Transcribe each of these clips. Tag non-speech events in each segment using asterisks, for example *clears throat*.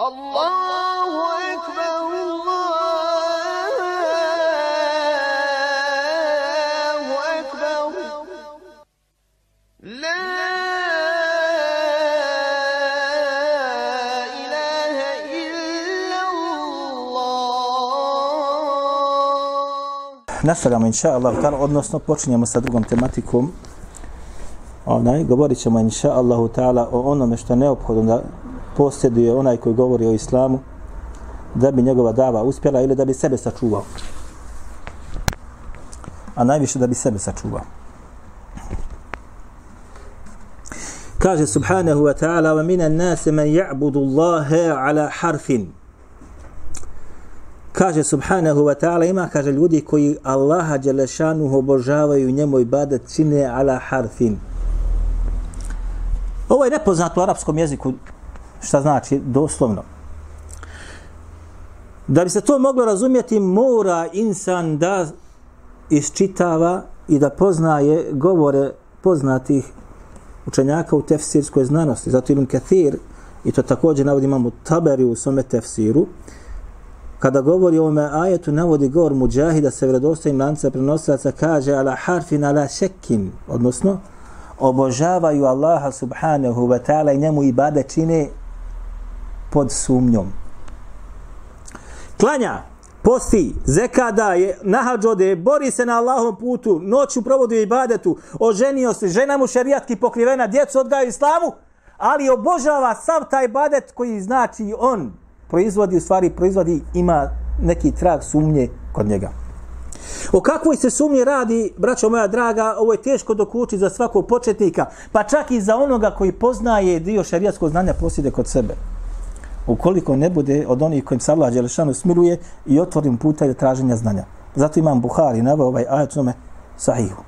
الله أكبر الله أكبر لا إله إلا الله Nastavljamo inša Allah, odnosno počinjemo sa drugom tematikom. Onaj, govorit ćemo inša Allahu ta'ala o onome što je neophodno da posjeduje onaj koji govori o islamu da bi njegova dava uspjela ili da bi sebe sačuvao. A najviše da bi sebe sačuvao. Kaže subhanahu wa ta'ala wa minan nase man ja'budu Allahe ala harfin. Kaže subhanahu wa ta'ala ima kaže ljudi koji Allaha dželešanu obožavaju njemu ibadet čine ala harfin. Ovo je nepoznato u arapskom jeziku šta znači doslovno. Da bi se to moglo razumjeti, mora insan da isčitava i da poznaje govore poznatih učenjaka u tefsirskoj znanosti. Zato Ibn Kathir, i to također navodi imamo taberi u svome tefsiru, kada govori o ovome ajetu, navodi govor muđahida se vredostojim lanca prenosilaca, kaže ala harfin ala šekin, odnosno, obožavaju Allaha subhanahu wa ta'ala i njemu ibade čine pod sumnjom. Klanja, posti, zeka daje, nahađode, bori se na Allahom putu, noću provodi i ibadetu, oženio se, žena mu šerijatki pokrivena, djecu odgaju islamu, ali obožava sav taj ibadet koji znači on proizvodi, u stvari proizvodi, ima neki trag sumnje kod njega. O kakvoj se sumnji radi, braćo moja draga, ovo je teško dokući za svakog početnika, pa čak i za onoga koji poznaje dio šarijatskog znanja posjede kod sebe. Ukoliko ne bude od onih kojim se Allah Đelešanu smiluje i otvorim puta i traženja znanja. Zato imam Buhari, naveo ovaj ajet nome sahihu.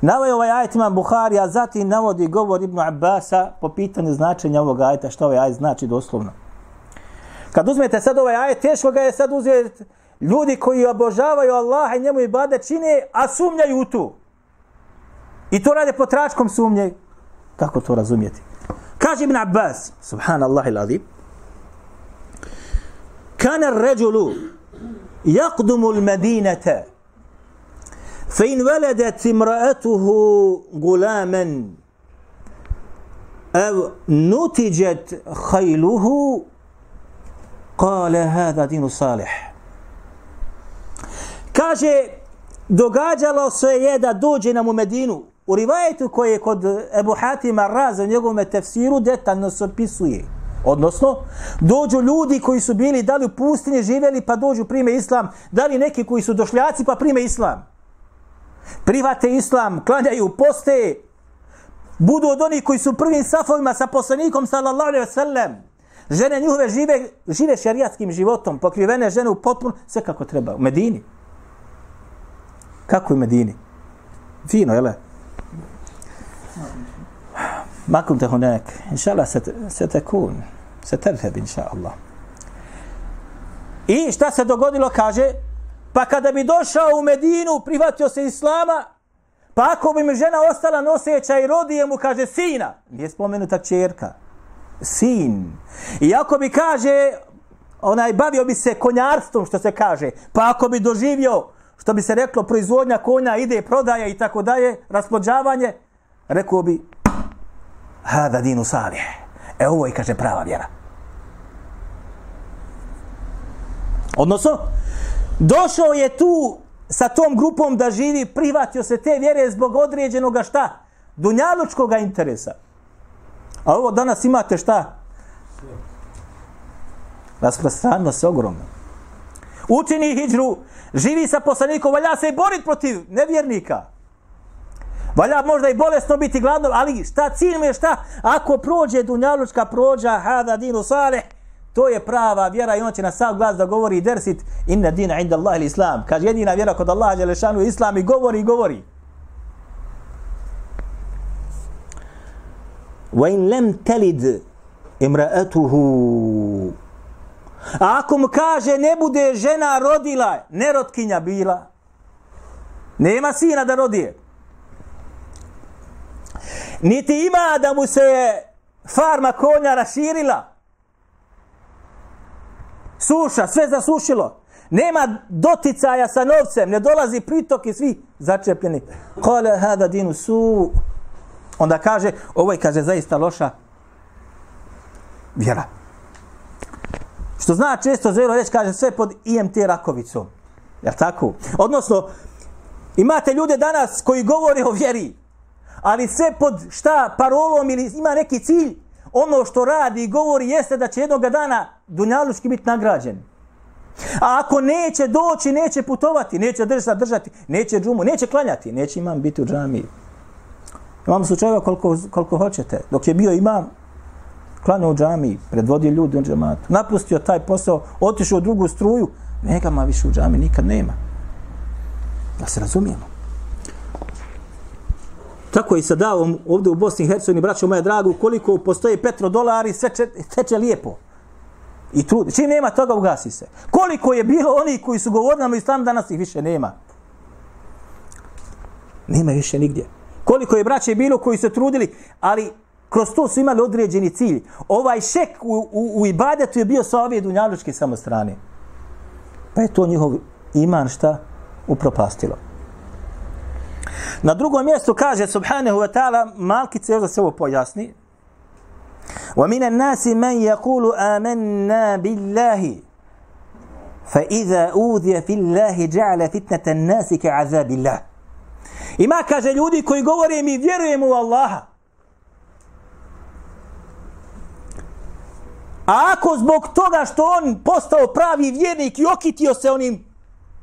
Naveo ovaj ajet imam Buhari, a zatim navodi govor Ibnu Abbasa po pitanju značenja ovog ajeta, što ovaj ajet znači doslovno. Kad uzmete sad ovaj ajet, teško ga je sad uzeti ljudi koji obožavaju Allaha i njemu ibade čine, a sumnjaju u tu. I to rade po tračkom sumnje. Kako to razumijeti? Kaže Ibn Abbas, subhanallah il-azim, كان الرجل يقدم المدينة فإن ولدت امرأته غلاما أو نتجت خيله قال هذا دين صالح kaže događalo se je da dođe nam u Medinu u rivajetu koji je kod Ebu Hatima Raza u njegovom tefsiru detaljno se opisuje odnosno dođu ljudi koji su bili da li u pustinje živjeli pa dođu prime islam da li neki koji su došljaci pa prime islam private islam klanjaju poste budu od onih koji su prvim safovima sa poslanikom sallallahu alaihi ve sallam žene njihove žive, žive šarijatskim životom pokrivene žene u potpuno sve kako treba u Medini Kako u Medini? Fino, jele? Ma te hunek. inšala Allah se, te kun. Se tedheb, inša Allah. I šta se dogodilo, kaže? Pa kada bi došao u Medinu, prihvatio se Islama, pa ako bi mi žena ostala noseća i rodije mu, kaže, sina. Nije spomenuta čerka. Sin. I ako bi, kaže, onaj bavio bi se konjarstvom, što se kaže, pa ako bi doživio što bi se reklo proizvodnja konja ide prodaja i tako dalje, rasplođavanje, rekao bi hada dinu salih. E ovo je, kaže, prava vjera. Odnosno, došao je tu sa tom grupom da živi, prihvatio se te vjere zbog određenoga šta? Dunjalučkog interesa. A ovo danas imate šta? Rasprostranilo se ogromno. Učini hijđru, živi sa poslanikom, valja se i borit protiv nevjernika. Valja možda i bolesno biti gladno, ali šta cilj je šta? Ako prođe dunjalučka prođa, hada dinu saleh, to je prava vjera i on će na sav glas da govori dersit inna dina inda Allah ili islam. Kaže jedina vjera kod Allaha Đelešanu je islam i govori i govori. Wa in lem telid imra'atuhu A ako mu kaže ne bude žena rodila, nerotkinja bila, nema sina da rodije. Niti ima da mu se farma konja raširila. Suša, sve zasušilo. Nema doticaja sa novcem, ne dolazi pritok i svi začepljeni. Kale hada dinu su. Onda kaže, ovo je, kaže, zaista loša vjera. Što zna često zelo reći, kaže, sve pod IMT rakovicom. Jel tako? Odnosno, imate ljude danas koji govore o vjeri, ali sve pod šta parolom ili ima neki cilj, ono što radi i govori jeste da će jednog dana Dunjalučki biti nagrađen. A ako neće doći, neće putovati, neće drža držati, neće džumu, neće klanjati, neće imam biti u džamiji. Imam slučajeva koliko, koliko hoćete. Dok je bio imam, klanjao u džamiji, predvodio ljudi u džamatu, napustio taj posao, otišao u drugu struju, neka ma više u džamiji nikad nema. Da se razumijemo. Tako i sa davom ovdje u Bosni i Hercegovini, braćo moja draga, koliko postoje petrodolari, sve teče lijepo. I trud. Čim nema toga, ugasi se. Koliko je bilo oni koji su govorili nam islam, danas ih više nema. Nema više nigdje. Koliko je braće bilo koji su trudili, ali kroz to su imali određeni cilj. Ovaj šek u, u, u ibadetu je bio sa ove dunjalučke samostrane. Pa je to njihov iman šta upropastilo. Na drugom mjestu kaže subhanahu wa ta'ala, malkice još da se ovo pojasni, ومن الناس من يقول آمنا بالله فإذا أوذي في الله جعل فتنة الناس كعذاب الله Ima kaže ljudi koji govore mi vjerujemo u Allaha. A ako zbog toga što on postao pravi vjernik i okitio se onim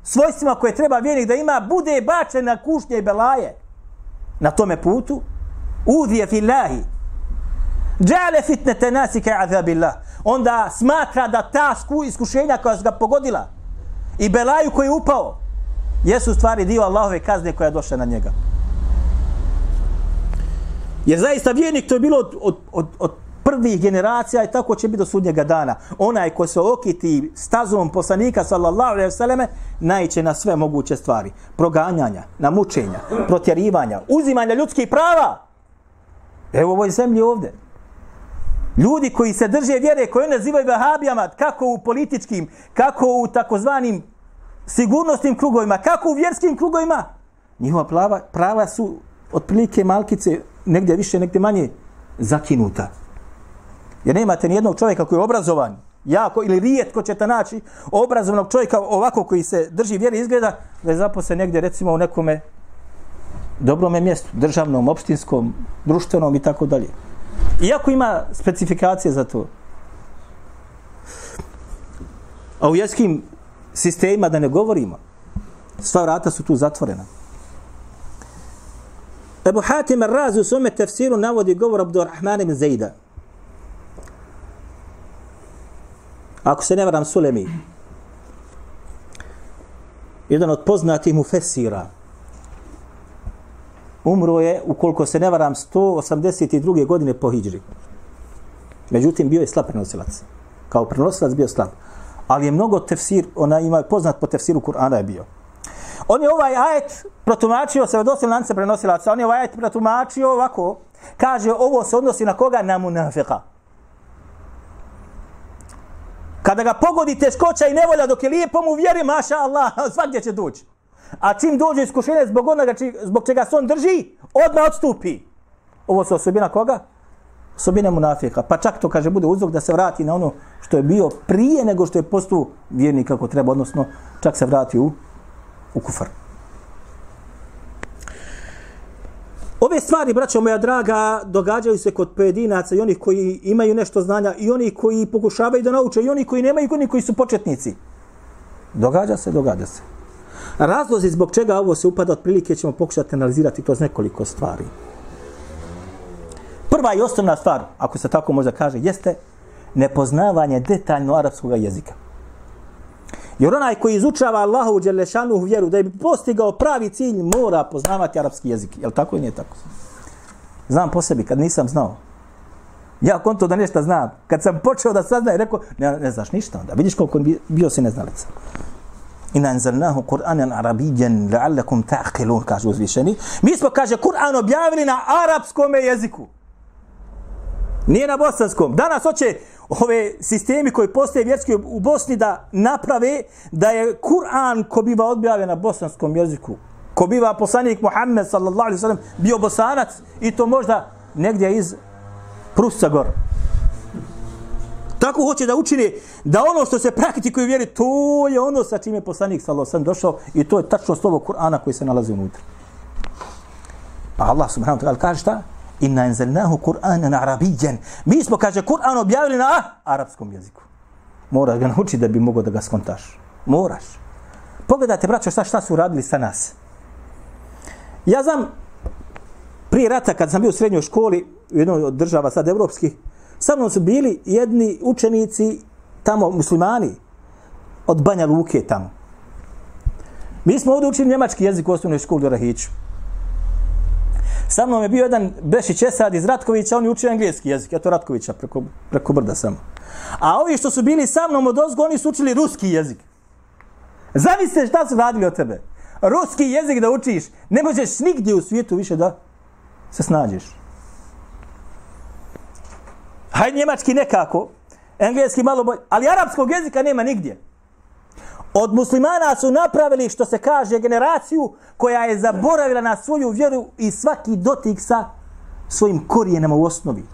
svojstvima koje treba vjernik da ima, bude bačen na kušnje i belaje na tome putu, udhije fillahi, Džale fitne te azabillah. Onda smatra da ta sku iskušenja koja su ga pogodila i belaju koji je upao jesu stvari dio Allahove kazne koja je došla na njega. Jer zaista vjernik to je bilo od, od, od, od prvih generacija i tako će biti do sudnjega dana. Onaj ko se okiti stazom poslanika sallallahu alejhi ve selleme najće na sve moguće stvari. Proganjanja, na mučenja, protjerivanja, uzimanja ljudskih prava. Evo ovoj zemlji ovde. Ljudi koji se drže vjere, koji nazivaju vahabijama, kako u političkim, kako u takozvanim sigurnosnim krugovima, kako u vjerskim krugovima, njihova prava, prava su otprilike malkice negdje više, negdje manje zakinuta. Jer nemate ni jednog čovjeka koji je obrazovan, jako ili rijetko ćete naći obrazovanog čovjeka ovako koji se drži vjere izgleda da je zaposlen negdje recimo u nekome dobrome mjestu, državnom, opštinskom, društvenom i tako dalje. Iako ima specifikacije za to. A u jeskim sistemima da ne govorimo, sva vrata su tu zatvorena. Ebu Hatim Ar-Razi u svome tefsiru navodi govor Abdurrahman ibn Zejda. Ako se ne varam Sulemi, jedan od poznatih mu fesira, umro je, ukoliko se ne varam, 182. godine po Hidžri. Međutim, bio je slab prenosilac. Kao prenosilac bio slab. Ali je mnogo tefsir, ona ima poznat po tefsiru Kur'ana je bio. On je ovaj ajet protumačio, se odnosi lance prenosilaca, on je ovaj ajet protumačio ovako, kaže ovo se odnosi na koga? Na munafika. Kada ga pogodi teškoća i nevolja dok je lijepo mu vjeri, maša Allah, *laughs* svakdje će doći. A čim dođe iskušenje zbog onoga či, zbog čega se on drži, odmah odstupi. Ovo su osobina koga? Osobina munafika. Pa čak to kaže bude uzrok da se vrati na ono što je bio prije nego što je postu vjernik kako treba, odnosno čak se vrati u, u kufar. Ove stvari, braćo moja draga, događaju se kod pojedinaca i onih koji imaju nešto znanja i oni koji pokušavaju da nauče i oni koji nemaju i oni koji su početnici. Događa se, događa se. Razlozi zbog čega ovo se upada otprilike ćemo pokušati analizirati kroz nekoliko stvari. Prva i osnovna stvar, ako se tako može kaže, jeste nepoznavanje detaljno arapskog jezika. Jer onaj koji izučava Allahovu Đelešanu vjeru da bi postigao pravi cilj mora poznavati arapski jezik. Je li tako i nije tako? Znam po sebi, kad nisam znao. Ja konto da nešto znam. Kad sam počeo da saznaje, rekao, ne, ne znaš ništa onda. Vidiš koliko bio si neznalica. Inna anzalnahu Qur'anan Arabiyyan la'allakum ta'qilun kaže uzvišeni. Mi smo kaže Kur'an objavili na arapskom jeziku. Nije na bosanskom. Danas hoće ove sistemi koji postoje vjerski u Bosni da naprave da je Kur'an ko biva objavljen na bosanskom jeziku, ko biva poslanik Muhammed sallallahu alaihi sallam bio bosanac i to možda negdje iz Prusca gor. Tako hoće da učini da ono što se praktikuje vjeri, to je ono sa čime je poslanik sallallahu alaihi došao i to je tačno slovo Kur'ana koji se nalazi unutra. Pa Allah subhanahu wa ta'ala kaže šta? Inna enzelnahu Kur'anan arabijan. Mi smo, kaže, Kur'an objavili na arapskom jeziku. Moraš ga naučiti da bi mogao da ga skontaš. Moraš. Pogledajte, braćo, šta, šta su radili sa nas. Ja znam, prije rata, kad sam bio u srednjoj školi, u jednoj od država sad evropskih, sa mnom su bili jedni učenici tamo, muslimani, od Banja Luke tamo. Mi smo ovdje učili njemački jezik u osnovnoj školi u Rahiću. Sa mnom je bio jedan Bešić Esad iz Ratkovića, on je učio engleski jezik, ja to Ratkovića preko, preko brda samo. A ovi što su bili sa mnom od ozgo, oni su učili ruski jezik. Zavisite šta su radili od tebe. Ruski jezik da učiš, ne možeš nigdje u svijetu više da se snađeš. Hajde njemački nekako, engleski malo bolje, ali arapskog jezika nema nigdje. Od muslimana su napravili, što se kaže, generaciju koja je zaboravila na svoju vjeru i svaki dotik sa svojim korijenama u osnovi.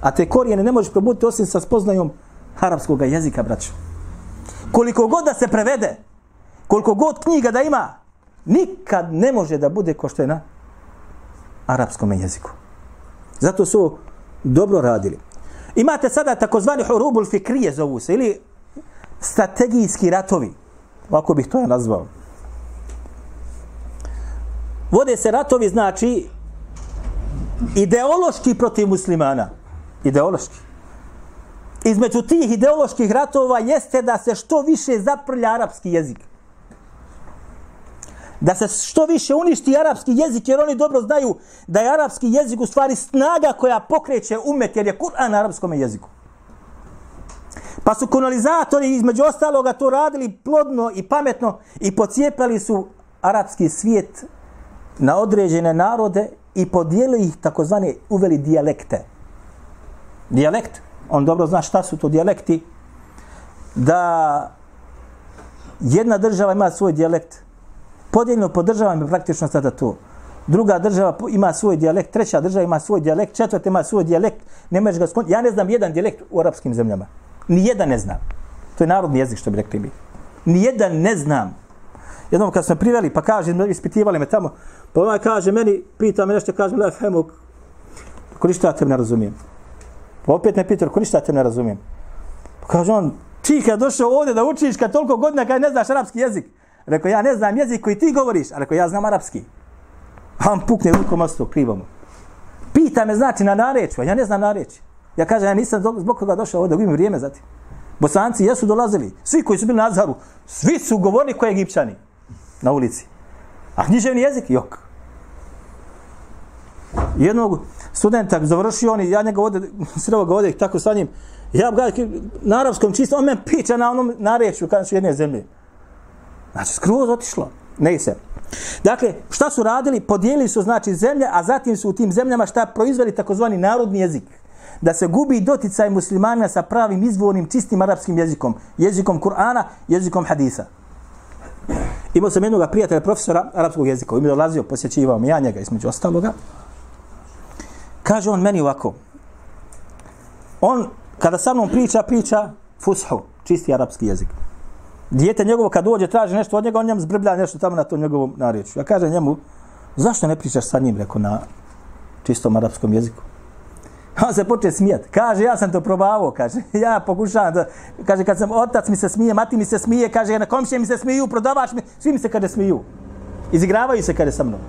A te korijene ne možeš probuditi osim sa spoznajom arapskog jezika, braćo. Koliko god da se prevede, koliko god knjiga da ima, nikad ne može da bude ko što je na arapskom jeziku. Zato su dobro radili. Imate sada takozvani hurubul fikrije zovu se, ili strategijski ratovi. Ovako bih to ja nazvao. Vode se ratovi, znači, ideološki protiv muslimana. Ideološki. Između tih ideoloških ratova jeste da se što više zaprlja arapski jezik. Da se što više uništi arapski jezik, jer oni dobro znaju da je arapski jezik u stvari snaga koja pokreće umet, jer je Kur'an na arapskom jeziku. Pa su kolonizatori između ostaloga to radili plodno i pametno i pocijepali su arapski svijet na određene narode i podijeli ih takozvane uveli dijalekte. Dijalekt, on dobro zna šta su to dijalekti, da jedna država ima svoj dijalekt, podijeljeno po državama je praktično sada to. Druga država ima svoj dijalekt, treća država ima svoj dijalekt, četvrta ima svoj dijalekt, ne možeš ga skontiti. Ja ne znam jedan dijalekt u arapskim zemljama. Nijedan ne znam. To je narodni jezik što bi rekli mi. Nijedan ne znam. Jednom kad smo priveli, pa kaže, ispitivali me tamo, pa ona kaže meni, pita me nešto, kaže, lef, hemu, ko ništa ja te ne razumijem. Pa opet me pita, ko ništa ja te ne razumijem. Pa kaže on, ti kad došao ovdje da učiš, kad toliko godina, kad ne znaš arapski jezik. Rekao, ja ne znam jezik koji ti govoriš, a rekao, ja znam arapski. A on pukne rukom osto, krivo mu. Pita me, znači, na nareču, a ja ne znam nareču. Ja kažem, ja nisam zbog koga došao ovdje, gubim vrijeme za ti. Bosanci jesu dolazili, svi koji su bili na Azharu, svi su govorili koji egipćani na ulici. A književni jezik, jok. Jednog studenta završio on i ja njega ovdje, sreo ga ovdje tako sa njim, ja ga na arapskom čisto, on me pića na onom narečju kada su jedne zemlje. Znači, skroz otišlo. Ne se. Dakle, šta su radili? Podijelili su znači zemlje, a zatim su u tim zemljama šta proizveli takozvani narodni jezik da se gubi doticaj muslimana sa pravim izvornim čistim arapskim jezikom, jezikom Kur'ana, jezikom hadisa. Imao sam jednog prijatelja, profesora arapskog jezika, im je dolazio, posjećivao mi ja njega između ostaloga. Kaže on meni ovako, on kada sa mnom priča, priča fushu, čisti arapski jezik. Dijete njegovo kad dođe, traži nešto od njega, on njemu zbrblja nešto tamo na tom njegovom narječju. Ja kažem njemu, zašto ne pričaš sa njim, reko, na čistom arapskom jeziku? On se poče smijat. Kaže, ja sam to probavao, kaže. *laughs* Ja pokušavam da, kaže, kad sam otac mi se smije, mati mi se smije, kaže, na komšije mi se smiju, prodavač mi, svi mi se kada smiju. Izigravaju se kaže, sa mnom.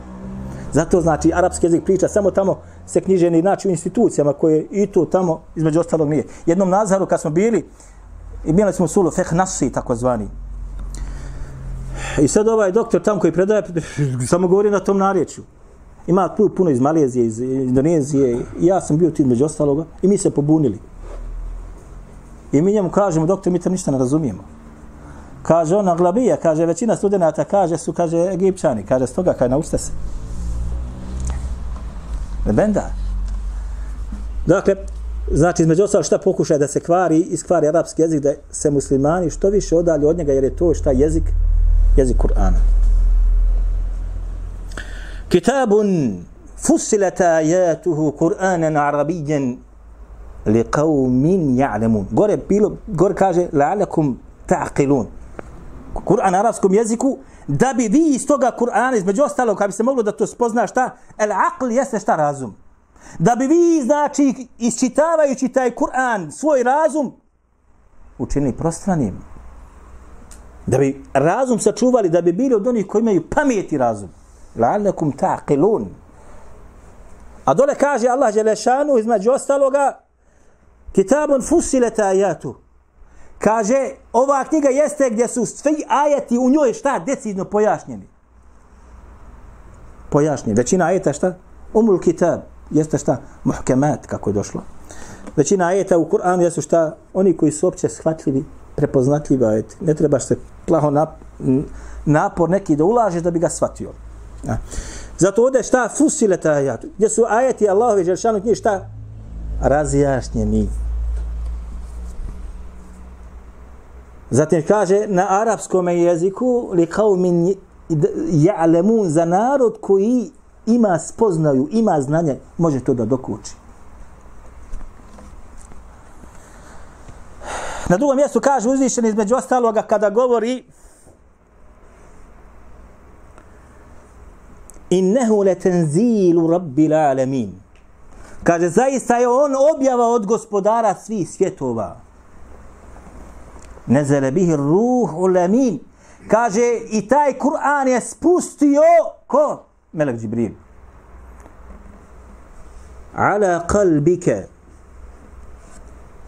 Zato znači, arapski jezik priča samo tamo se knjiženi znači u institucijama koje i tu tamo, između ostalog nije. Jednom nazaru kad smo bili, imali smo sulu feh nasi, tako zvani. I sad ovaj doktor tam koji predaje, *laughs* samo govori na tom narječju. Ima tu puno iz Malezije, iz Indonezije. I ja sam bio tu među ostaloga i mi se pobunili. I mi njemu kažemo, doktor, mi to ništa ne razumijemo. Kaže on, Aglabija, kaže, većina studenta kaže, su, kaže, Egipćani. Kaže, stoga, kaže, naučite se. Benda. Dakle, Znači, između ostalo šta pokušaj da se kvari, iskvari arapski jezik, da se muslimani što više odalje od njega, jer je to šta jezik, jezik Kur'ana. Kitabun فصلت آياته قرآنا عربيا لقوم يعلمون. Gore, bilo, gore kaže, la'alakum ta'qilun. Kur'an na arabskom jeziku, da bi vi iz toga Kur'ana, između ostalog, kad bi se moglo da to spozna šta, el aql jeste šta razum. Da bi vi, znači, isčitavajući taj Kur'an, svoj razum, učinili prostranim. Da bi razum sačuvali, da bi bili od onih koji imaju pamet i razum. La'alakum ta'qilun. A dole kaže Allah Đelešanu, između ostaloga, kitabun fusilet ajatu. Kaže, ova knjiga jeste gdje su svi ajati u njoj šta decidno pojašnjeni. Pojašnjeni. Većina ajeta šta? Umul kitab. Jeste šta? Muhkemat, kako je došlo. Većina ajeta u Kur'anu jesu šta? Oni koji su opće shvatljivi, prepoznatljivi ajeti. Ne trebaš se plaho nap, napor neki da ulažeš da bi ga shvatio. Ja. Zato ovdje šta? Fusile ta ajatu. Gdje su ajati Allahove Đelšanu knjige šta? Razjašnjeni. Zatim kaže na arapskom jeziku li kao min ja'lemun za narod koji ima spoznaju, ima znanje, može to da dokuči. Na drugom mjestu kaže uzvišen između ostaloga kada govori innehu le tenzilu rabbil alamin. Kaže, zaista je on objava od gospodara svih svjetova nezele bihi ruh ulamin. Kaže, i taj Kur'an je spustio ko? Melek Džibril. Ala kalbike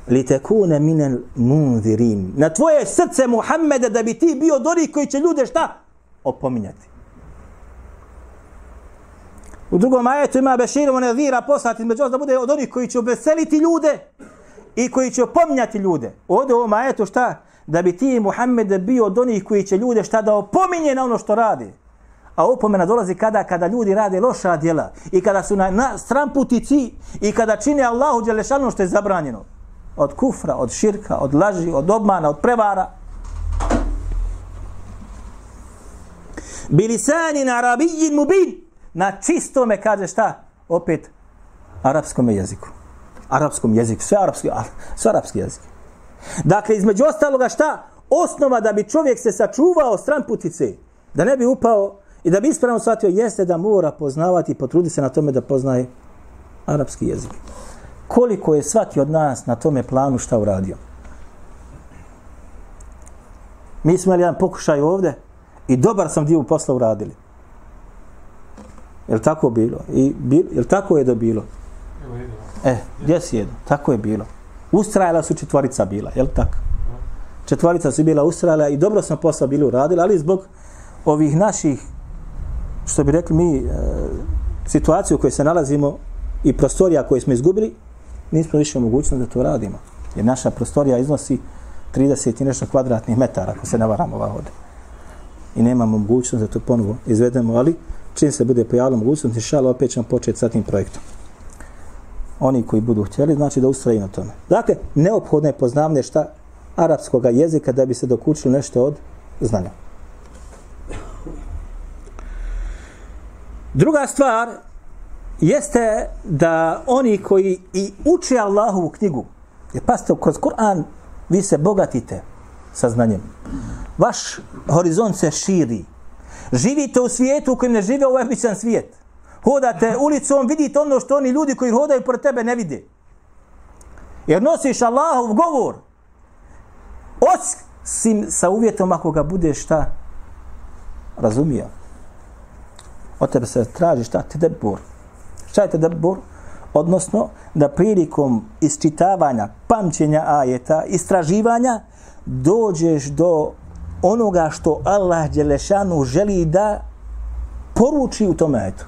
li tekune minel munzirin. Na tvoje srce Muhammeda da bi ti bio dori koji će ljude šta? Opominjati. U drugom ajetu ima Beširom Nevira poslati među da bude od onih koji će obeseliti ljude i koji će opominjati ljude. Ovdje u ovom ajetu šta? Da bi ti Muhammed bio od onih koji će ljude šta da opominje na ono što radi. A opomena dolazi kada kada ljudi rade loša djela i kada su na, na stramputici i kada čine Allahu Đelešanu što je zabranjeno. Od kufra, od širka, od laži, od obmana, od prevara. Bilisani na arabijin mubin. Na čistome kaže šta? Opet arapskom jeziku arapskom jeziku, sve arapski, sve arapski jezik. Dakle, između ostaloga šta? Osnova da bi čovjek se sačuvao stran putice, da ne bi upao i da bi ispravno shvatio, jeste da mora poznavati i potrudi se na tome da poznaje arapski jezik. Koliko je svaki od nas na tome planu šta uradio? Mi smo imali jedan pokušaj ovde i dobar sam dio posla uradili. Je li tako bilo? I, je li tako je da bilo? E, gdje si jedu? Tako je bilo. Ustrajala su četvorica bila, je tako? Četvorica su bila ustrajala i dobro smo posao bili uradili, ali zbog ovih naših, što bi rekli mi, e, situaciju u kojoj se nalazimo i prostorija koju smo izgubili, nismo više mogućnost da to radimo. Jer naša prostorija iznosi 30 i nešto kvadratnih metara, ako se ne varamo ovdje. I nemamo mogućnost da to ponovo izvedemo, ali čim se bude pojavila mogućnost, inšala, opet ćemo početi sa tim projektom oni koji budu htjeli, znači da ustraju na tome. Dakle, neophodno je poznavne šta arapskog jezika da bi se dokučilo nešto od znanja. Druga stvar jeste da oni koji i uče Allahovu knjigu, jer pasite, kroz Kur'an vi se bogatite sa znanjem. Vaš horizont se širi. Živite u svijetu u kojem ne žive ovaj običan svijet hodate ulicom, vidite ono što oni ljudi koji hodaju pored tebe ne vide. Jer nosiš Allahov govor. Osim sa uvjetom ako ga budeš šta razumio. Od tebe se traži šta? Tedebur. Šta je tedebur? Odnosno, da prilikom isčitavanja, pamćenja ajeta, istraživanja, dođeš do onoga što Allah Đelešanu želi da poruči u tome ajetu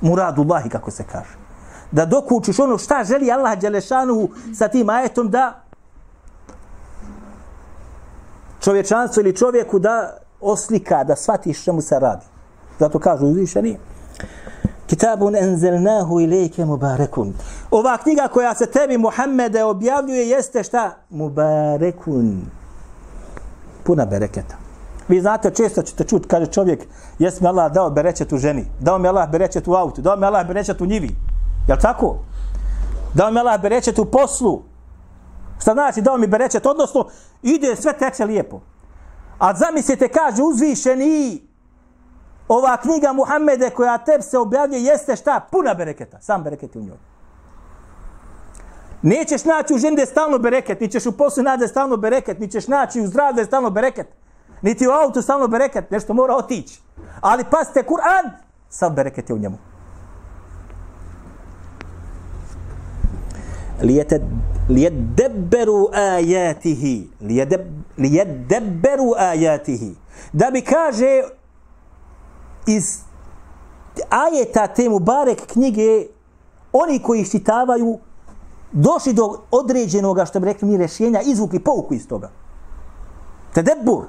muradullahi, kako se kaže. Da dok učiš ono šta želi Allah Đelešanu sa tim ajetom da čovječanstvo ili čovjeku da oslika, da shvatiš čemu se radi. Zato kažu uzvišeni. Kitabun enzelnahu ilike mubarekun. Ova knjiga koja se tebi Muhammede objavljuje jeste šta? Mubarekun. Puna bereketa. Vi znate, često ćete čuti, kaže čovjek, jes mi Allah dao berečet u ženi, dao mi Allah berečet u autu, dao mi Allah berečet u njivi. Jel tako? Dao mi Allah berečet u poslu. Šta znači dao mi berečet? Odnosno, ide sve teče lijepo. A zamislite, kaže uzvišeni, ova knjiga Muhammede koja teb se objavljuje jeste šta? Puna bereketa. Sam bereket je u njoj. Nećeš naći u ženi da je stalno bereket, ni ćeš u poslu naći da je stalno bereket, ni ćeš naći u zdravlju da je stalno bereket, niti u autu stalno bereket, nešto mora otići. Ali pasite, Kur'an, sam bereket je u njemu. lijedebberu ajatihi lijedebberu ajatihi da bi kaže iz ajeta te Mubarek knjige oni koji štitavaju došli do određenog, što bi rekli mi, rješenja, izvukli pouku iz toga. Tedebur.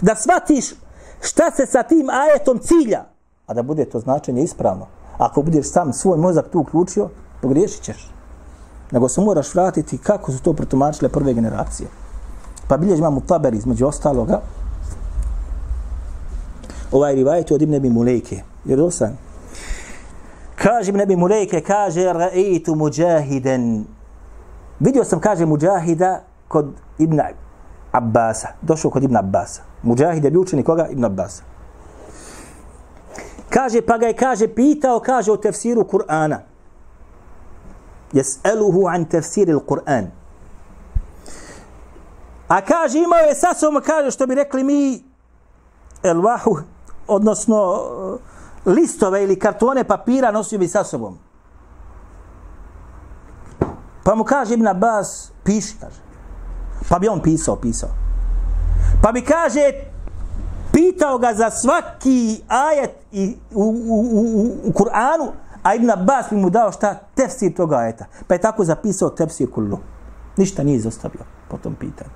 Da shvatiš šta se sa tim ajetom cilja, a da bude to značenje ispravno. Ako budeš sam svoj mozak tu uključio, pogriješit ćeš. Nego se moraš vratiti kako su to protumačile prve generacije. Pa biljež imamo taber između ostaloga. Ovaj rivajet od Ibn Abi Mulejke. Jer dosan. Kaže Ibn Abi Mulejke, kaže Ra'eitu muđahiden. Vidio sam, kaže, muđahida kod Ibn Abbasa. Došao kod Ibn Abbasa. Muđahid je bio učenik koga? Ibn Abbasa. Kaže, pa ga je, kaže, pitao, kaže, o tefsiru Kur'ana. Jes'eluhu an tefsiri Kur'an. A kaže, imao je sa sobom, kaže, što bi rekli mi, elvahu, odnosno, listove ili kartone papira nosio bi sa sobom. Pa mu kaže Ibn Abbas, piši, kaže. Pa bi on pisao, pisao. Pa bi kaže, pitao ga za svaki ajet i, u, u, u, u Kur'anu, a Ibn Abbas bi mu dao šta? Tefsir toga ajeta. Pa je tako zapisao tefsir kullu. Ništa nije izostavio po tom pitanju.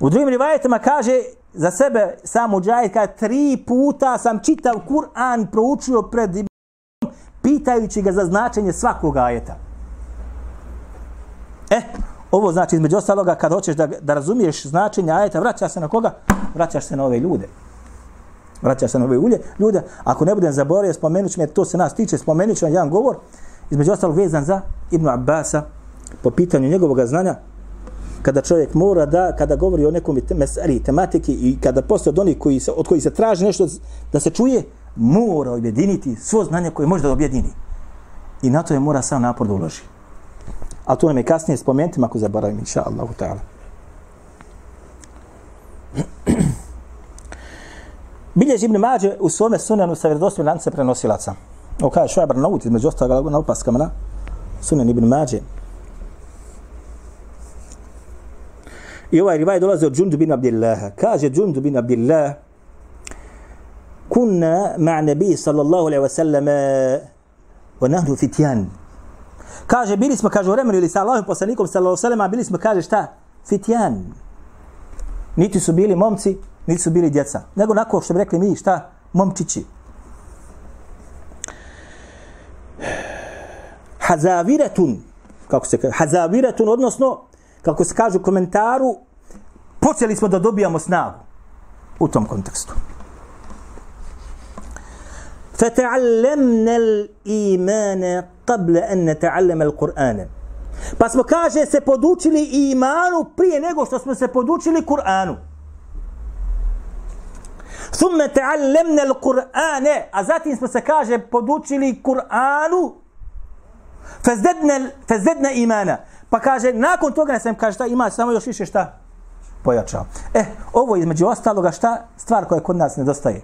U drugim rivajetima kaže za sebe sam Mujahid kaže tri puta sam čitav Kur'an proučio pred Ibn pitajući ga za značenje svakog ajeta. E, ovo znači između ostaloga kad hoćeš da, da razumiješ značenje ajeta, vraćaš se na koga? Vraćaš se na ove ljude. Vraćaš se na ove ulje. Ljude, ako ne budem zaboravio, spomenut ću me, to se nas tiče, spomenut ću jedan govor, između ostalog vezan za Ibn Abbasa, po pitanju njegovog znanja, kada čovjek mora da, kada govori o nekom mesari, tematiki i kada postoje od onih koji se, od koji se traži nešto da se čuje, mora objediniti svo znanje koje može da objedini. I na to je mora sam napor da uloži. A to nam je kasnije spomenuti, ako zaboravim, inša Allahu ta'ala. *clears throat* Bilježi Ibn Mađe u svome sunanu sa vjerodostojnim lance prenosilaca. Ovo kaže Švajbar na uti, između ostalog na upaskama na sunan Ibn Mađe. I ovaj rivaj dolazi od Džundu bin Abdillaha. Kaže Džundu bin Abdillah, kunna ma' nabi sallallahu alaihi wa sallam wa nahnu fitjan. Kaže, bili smo, kaže, u vremenu ili sa Allahom poslanikom sallallahu alaihi wa sallam, bili smo, kaže, šta? Fitjan. Niti su bili momci, niti su bili djeca. Nego nako što bi rekli mi, šta? Momčići. Hazaviratun, kako se kaže, hazaviratun, odnosno, kako se kaže u komentaru, počeli smo da dobijamo snagu u tom kontekstu. فَتَعَلَّمْنَا الْإِيمَانَ قَبْلَ أَنْ نَتَعَلَّمَ الْقُرْآنَ Pa smo, kaže, se podučili imanu prije nego što smo se podučili Kur'anu. ثُمَّ تَعَلَّمْنَا الْقُرْآنَ A zatim smo se, kaže, podučili Kur'anu فَزْدَدْنَا, فَزْدَدْنَا imana. Pa kaže, nakon toga ne sam kaže šta ima, samo još više šta pojačao. E, ovo između ostaloga šta stvar koja kod nas nedostaje.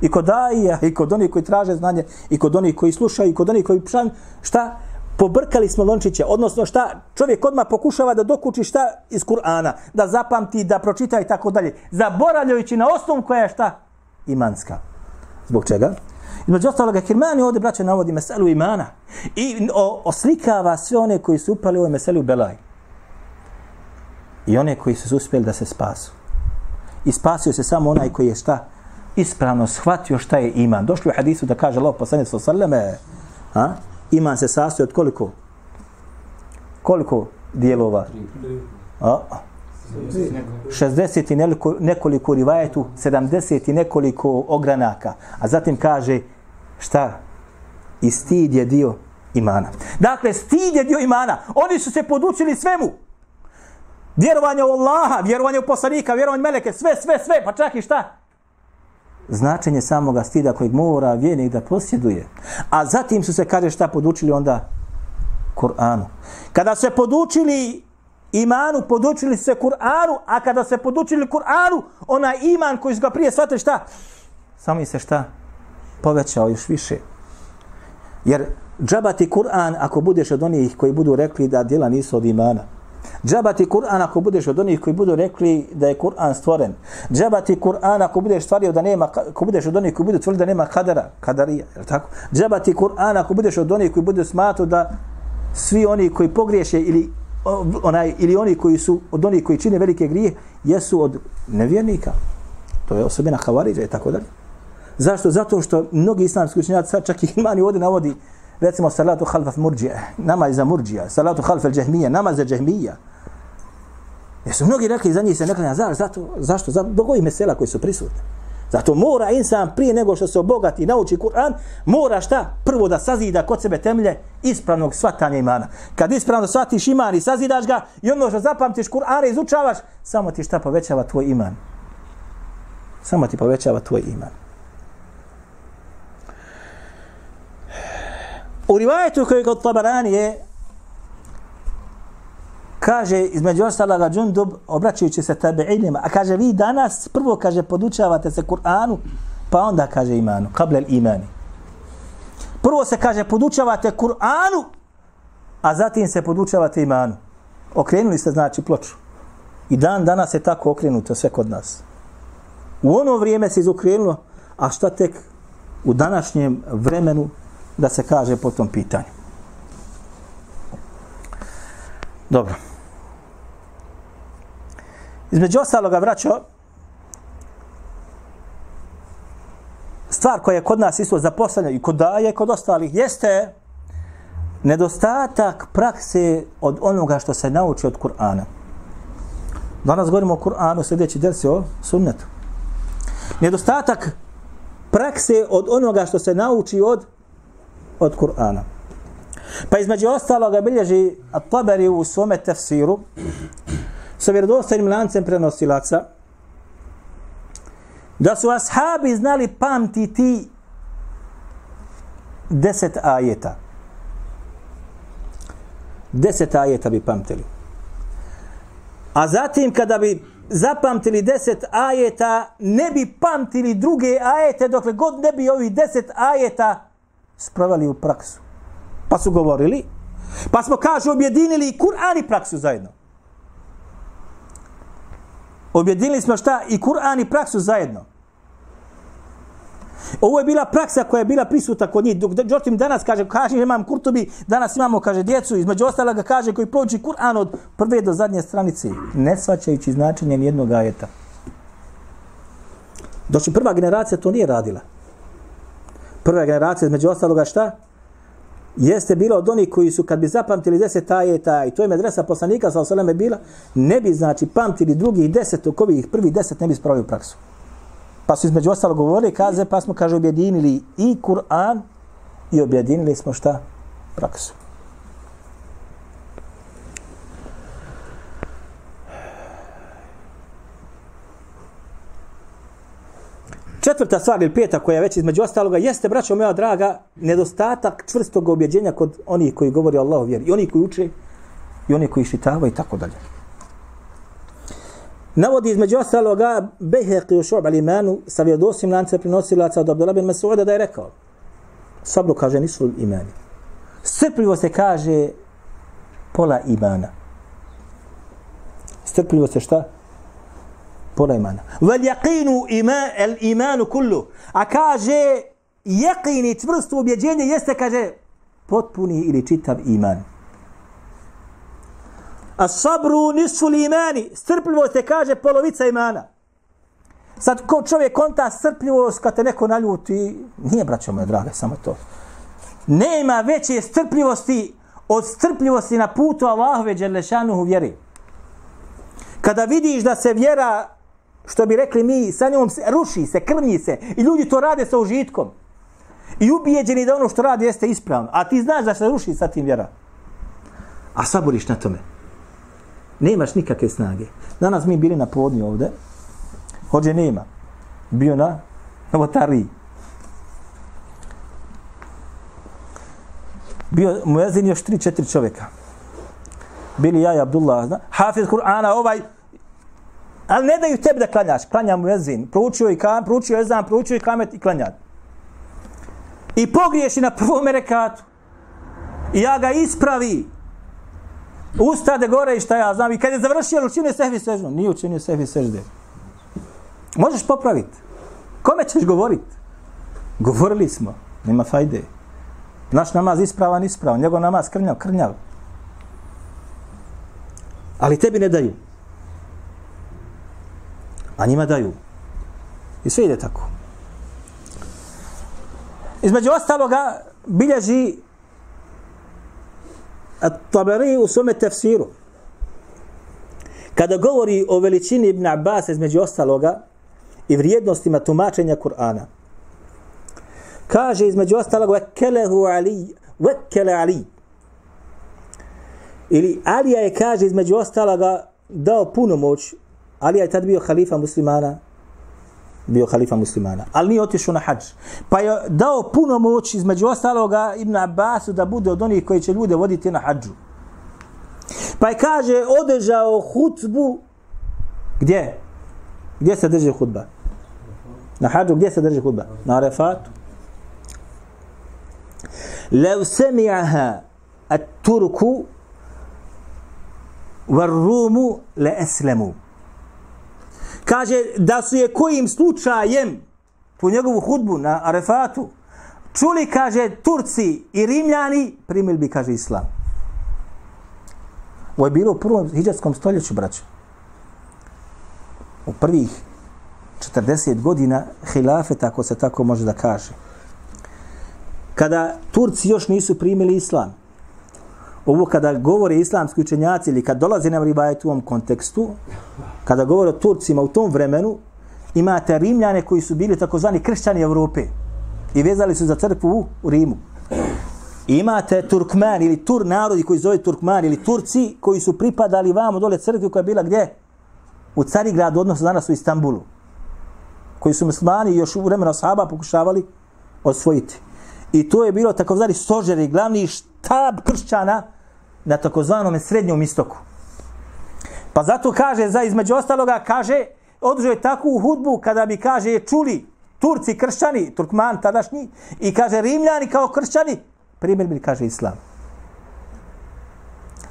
I kod daija, i kod onih koji traže znanje, i kod onih koji slušaju, i kod onih koji pšan, šta? Pobrkali smo lončiće, odnosno šta čovjek odmah pokušava da dokuči šta iz Kur'ana, da zapamti, da pročita i tako dalje, zaboravljajući na osnovu koja je šta? Imanska. Zbog čega? Između ostaloga, Kirmani ovdje, braće, navodi meselu imana i o, oslikava sve one koji su upali u ovoj meselu Belaj. I one koji su uspjeli da se spasu. I spasio se samo onaj koji je šta? Ispravno shvatio šta je iman. Došli u hadisu da kaže Allah poslanje sa sallame, a? Iman se sastoji od koliko? Koliko dijelova? A, 60 i nekoliko, nekoliko rivajetu, 70 i nekoliko ogranaka. A zatim kaže, šta? I stid je dio imana. Dakle, stid je dio imana. Oni su se podučili svemu. Vjerovanje u Allaha, vjerovanje u poslanika, vjerovanje u meleke, sve, sve, sve, pa čak i šta? Značenje samoga stida kojeg mora vjernik da posjeduje. A zatim su se, kaže, šta podučili onda? Kur'anu. Kada se podučili imanu, podučili se Kur'anu, a kada se podučili Kur'anu, onaj iman koji su ga prije shvatili šta? Samo im se šta? Povećao još više. Jer džabati Kur'an ako budeš od onih koji budu rekli da djela nisu od imana. Džabati Kur'an ako budeš od onih koji budu rekli da je Kur'an stvoren. Džabati Kur'an ako budeš stvario da nema, ako budeš od onih koji budu tvrdili da nema kadara, kadarija, je tako? Džabati Kur'an ako budeš od onih koji budu smatru da svi oni koji pogriješe ili onaj ili oni koji su od onih koji čine velike grije jesu od nevjernika. To je osobina Havariđa i tako dalje. Zašto? Zato što mnogi islamski učenjaci čak i imani ovdje navodi recimo salatu halfa murđija, namaz za murđija, salatu halfa džahmija, namaz za džahmija. Jer su mnogi rekli za njih se neklanja, zašto? Zato, zašto? Zato, zbog mesela koji su prisutni. Zato mora insan prije nego što se obogati i nauči Kur'an, mora šta? Prvo da sazida kod sebe temelje ispravnog svatanja imana. Kad ispravno svatiš iman i sazidaš ga i ono što zapamtiš Kur'an i izučavaš, samo ti šta povećava tvoj iman. Samo ti povećava tvoj iman. U rivajetu koji kod Tabarani je kaže između ostalaga Džundub obraćajući se tabi'inima a kaže vi danas prvo kaže podučavate se Kur'anu pa onda kaže imanu kablel imani prvo se kaže podučavate Kur'anu a zatim se podučavate imanu okrenuli ste znači ploču i dan danas je tako okrenuto sve kod nas u ono vrijeme se izokrenulo a šta tek u današnjem vremenu da se kaže po tom pitanju. Dobro. Između ostaloga, vraćo, stvar koja je kod nas isto zaposlena i kod daje kod ostalih jeste nedostatak prakse od onoga što se nauči od Kur'ana. Danas govorimo o Kur'anu, sljedeći del se o sunnetu. Nedostatak prakse od onoga što se nauči od od Kur'ana. Pa između ostaloga bilježi At-Tabari u svome tefsiru sa vjerodostojnim lancem prenosilaca da su ashabi znali pamtiti deset ajeta. Deset ajeta bi pamtili. A zatim kada bi zapamtili deset ajeta, ne bi pamtili druge ajete dokle god ne bi ovi deset ajeta sprovali u praksu. Pa su govorili, pa smo, kaže, objedinili i Kur'an i praksu zajedno. Objedinili smo šta? I Kur'an i praksu zajedno. Ovo je bila praksa koja je bila prisuta kod njih. Dok Đortim danas kaže, kaže imam Kurtobi, danas imamo, kaže, djecu, između ostala ga kaže, koji prođi Kur'an od prve do zadnje stranice, ne svaćajući značenje nijednog ajeta. Doći prva generacija to nije radila prva generacija, između ostaloga šta? Jeste bilo od onih koji su, kad bi zapamtili deset ajeta, i to je medresa poslanika, sa osaleme bila, ne bi, znači, pamtili drugih deset, u ovih prvi deset ne bi u praksu. Pa su između ostalo govorili, kaze, pa smo, kaže, objedinili i Kur'an i objedinili smo šta? Praksu. Četvrta stvar ili peta koja je već između ostaloga jeste, braćo moja draga, nedostatak čvrstog objeđenja kod onih koji govori o Allahu vjeri. I oni koji uče, i oni koji šitava i tako dalje. Navodi između ostaloga Beheqi u šob al-imanu sa vjedosim lance prinosilaca od Abdullah bin Masuda da je rekao Sabru kaže nisu imani. Strpljivo se kaže pola imana. Strpljivo se šta? Pola imana. Vel jaqinu ima, el imanu kullu. A kaže, yaqin i čvrsto objeđenje jeste, kaže, potpuni ili čitav iman. A sabru nisu li imani. Strpljivost je, kaže polovica imana. Sad ko čovjek konta strpljivost kad te neko naljuti, nije braćo moje drage, samo to. Nema veće strpljivosti od strpljivosti na putu Allahove Đelešanuhu vjeri. Kada vidiš da se vjera, što bi rekli mi, sa njom se, ruši se, krnji se i ljudi to rade sa užitkom i ubijeđeni da ono što radi jeste ispravno, a ti znaš da se ruši sa tim vjera. A saboriš na tome. Nemaš nikakve snage. Danas mi bili na podnju ovde, hođe nema. Bio na novotariji. Bio muezin još tri, četiri čovjeka. Bili ja i Abdullah, zna? Hafiz Kur'ana, ovaj, ali ne daju tebi da klanjaš. Klanja muezin. Proučio i kam, proučio je proučio i kamet i klanja. I pogriješi na prvom rekatu. I ja ga ispravi. Ustade gore i šta ja znam. I kad je završio, učinio sehvi seždu. Nije učinio sehvi sežde. Možeš popraviti. Kome ćeš govoriti? Govorili smo. Nema fajde. Naš namaz ispravan, ispravan. Njegov namaz krnjav, krnjav. Ali tebi ne daju. A njima daju. I sve ide tako. Između ostaloga bilježi Tabari u svome tefsiru. Kada govori o veličini Ibn Abbas između ostaloga i vrijednostima tumačenja Kur'ana. Kaže između ostaloga vekelehu Ali, vekele Ali. Ili Alija je kaže između ostaloga dao puno moć. Alija je tad bio halifa muslimana, bio halifa muslimana, ali nije otišao na hađ. Pa je dao puno moć između ostaloga Ibn Abbasu da bude od onih koji će ljude voditi na hađu. Pa je kaže, održao hutbu, gdje? Gdje se drži hutba? Na hađu, gdje se drži hutba? Na Arefatu. Lev semi'aha at turku var rumu le eslemu kaže da su je kojim slučajem po njegovu hudbu na Arefatu čuli, kaže, Turci i Rimljani, primili bi, kaže, Islam. Ovo je bilo u prvom hijđarskom stoljeću, braću. U prvih 40 godina hilafeta, ako se tako može da kaže. Kada Turci još nisu primili Islam, ovo kada govore islamski učenjaci ili kad dolaze nam ribajet u ovom kontekstu, kada govore o Turcima u tom vremenu, imate Rimljane koji su bili takozvani kršćani Evrope i vezali su za crkvu u Rimu. I imate Turkman ili Tur narodi koji zove Turkman ili Turci koji su pripadali vamo dole crkvi koja je bila gdje? U Carigradu, odnosno danas u Istanbulu. Koji su muslimani još u vremena sahaba pokušavali osvojiti. I to je bilo takozvani stožer i glavni štab kršćana na takozvanom srednjom istoku. Pa zato kaže, za između ostaloga, kaže, održao je takvu hudbu kada bi, kaže, čuli Turci kršćani, Turkman tadašnji, i kaže, Rimljani kao kršćani, primjer bi, kaže, Islam.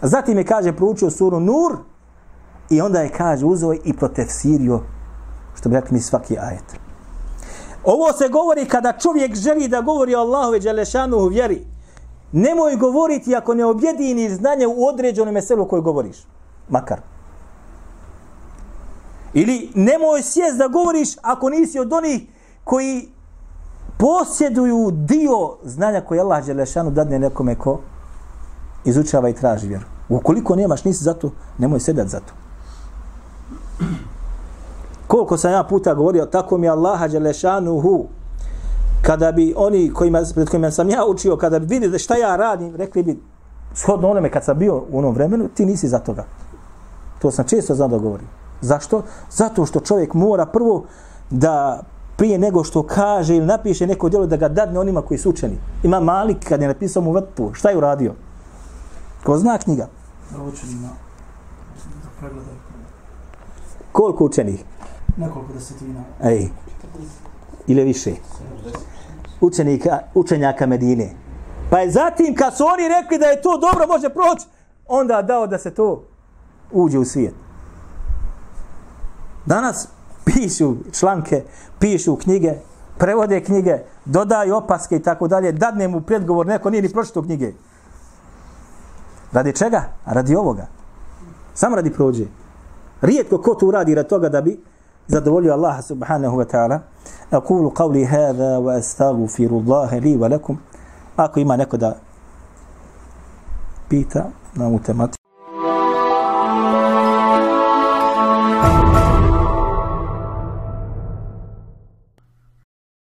Zatim je, kaže, proučio suru Nur, i onda je, kaže, uzeo i protefsirio, što bi rekli mi svaki ajet. Ovo se govori kada čovjek želi da govori o Allahove Đelešanu u vjeri. Nemoj govoriti ako ne objedini znanje u određenom meselu koju govoriš. Makar. Ili nemoj sjest da govoriš ako nisi od onih koji posjeduju dio znanja koje Allah Đelešanu dadne nekome ko izučava i traži vjeru. Ukoliko nemaš, nisi zato, nemoj sedat zato. Koliko sam ja puta govorio, tako mi Allaha Đelešanuhu, kada bi oni kojima, pred kojima sam ja učio, kada bi vidjeli šta ja radim, rekli bi, shodno onome kad sam bio u onom vremenu, ti nisi za toga. To sam često znao da govorim. Zašto? Zato što čovjek mora prvo da prije nego što kaže ili napiše neko djelo da ga dadne onima koji su učeni. Ima Malik kad je napisao mu vrtu, šta je uradio? Ko zna knjiga? Da učenima da pregledaju. Koliko učenih? Nekoliko desetina. Ej, ili više. Učenika, učenjaka Medine. Pa je zatim kad su oni rekli da je to dobro može proći, onda dao da se to uđe u svijet. Danas pišu članke, pišu knjige, prevode knjige, dodaju opaske i tako dalje, dadne mu predgovor, neko nije ni pročito knjige. Radi čega? Radi ovoga. Samo radi prođe. Rijetko ko to uradi radi toga da bi zadovoljio Allah subhanahu wa ta'ala. Aqulu qavli hada wa astaghfiru Allah li wa lakum. Ako ima neko da pita na ovu tematiku.